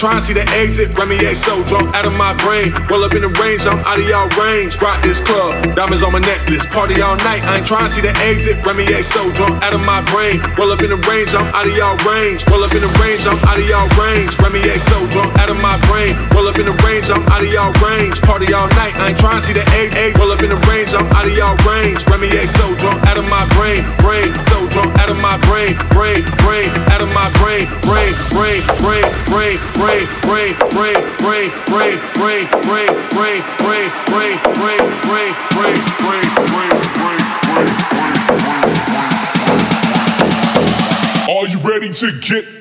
Trying to see the exit, Remy A so drunk out of my brain. Roll up in the range, I'm out of y'all range. Rock this club, diamonds on my necklace. Party all night, I ain't trying to see the exit. Remy A so drunk out of my brain. Roll up in the range, I'm out of y'all range. Roll up in the range, I'm out of y'all range. Remy A so drunk out of my brain. Roll up in the range, I'm out of y'all range. Party all night, I ain't trying to see the exit. Roll up in the range, I'm out of y'all range. Remy A so drunk out of my brain, brain, so drunk out of my brain, brain, brain, out of my brain, brain, brain, are you ready to get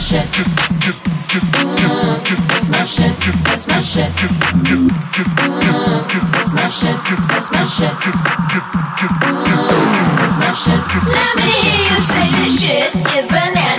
shit. That's my shit. That's my shit. That's my shit. That's my Let me hear you say this shit is banana.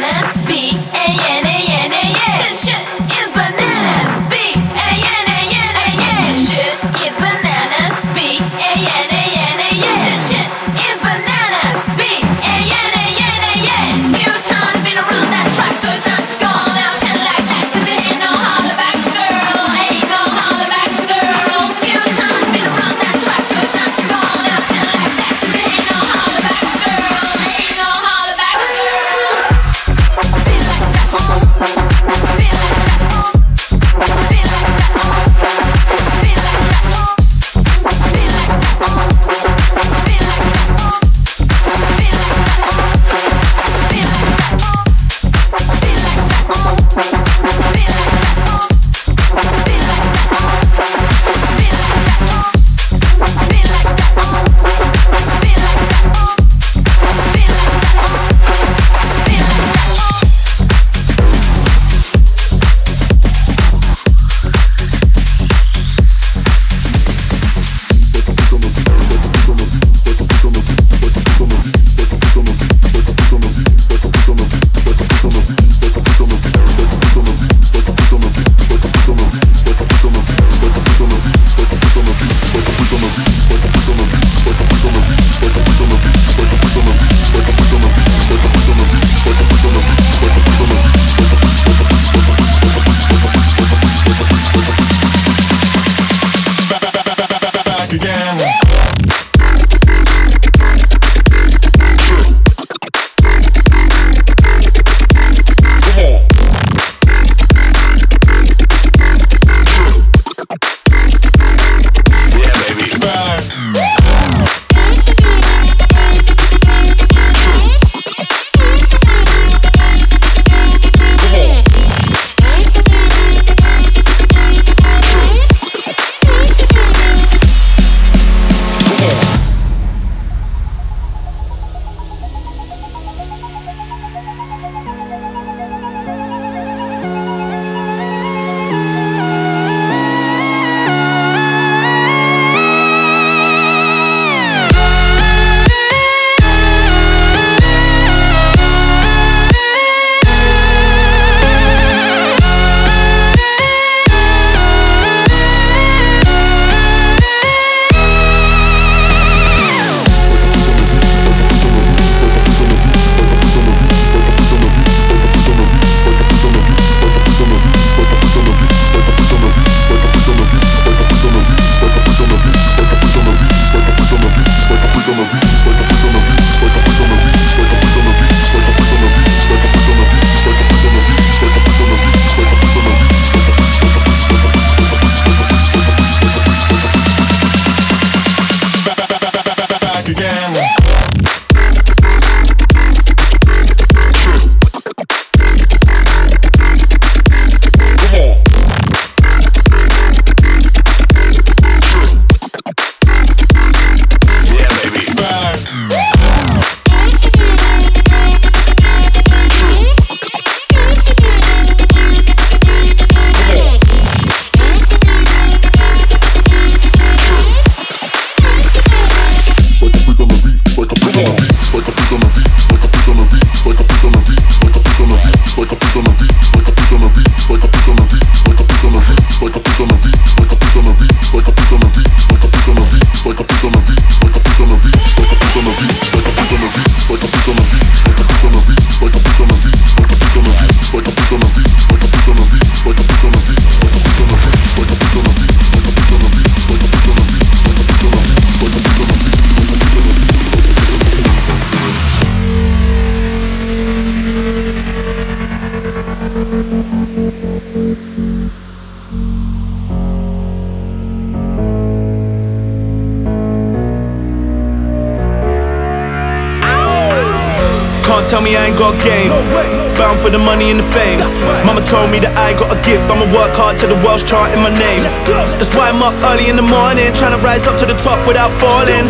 Up without falling.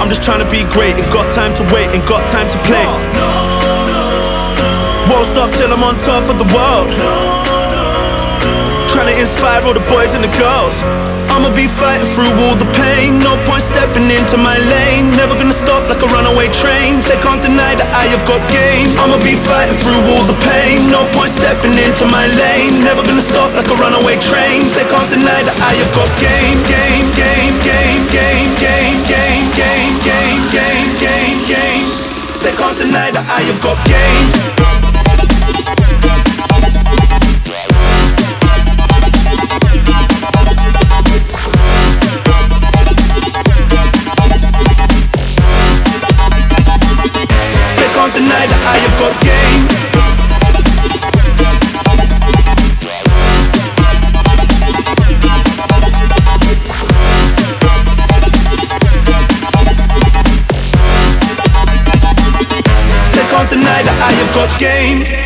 I'm just trying to be great, ain't got time to wait, ain't got time to play. Won't stop till I'm on top of the world. Trying to inspire all the boys and the girls. I'ma be fighting through all the pain. No point stepping into my lane. Never gonna stop like a runaway train. They can't deny that I have got game. I'ma be fighting through all the pain. No point stepping into my lane. Never gonna stop like a runaway train. They can't deny that I have got game, game, game, game, game, game, game, game, game, game, game, game. They can't deny that I have got game. of the night I have got game. Take on the I have got game.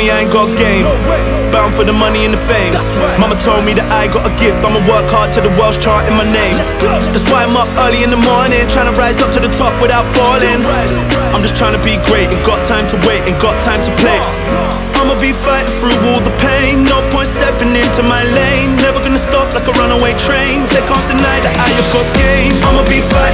Me I ain't got game. Bound for the money and the fame. Mama told me that I got a gift. I'ma work hard till the world's charting my name. That's why I'm up early in the morning, trying to rise up to the top without falling. I'm just trying to be great, ain't got time to wait, ain't got time to play. I'ma be fighting through all the pain. No point stepping into my lane. Never gonna stop like a runaway train. They can't deny that I have got game. I'ma be fighting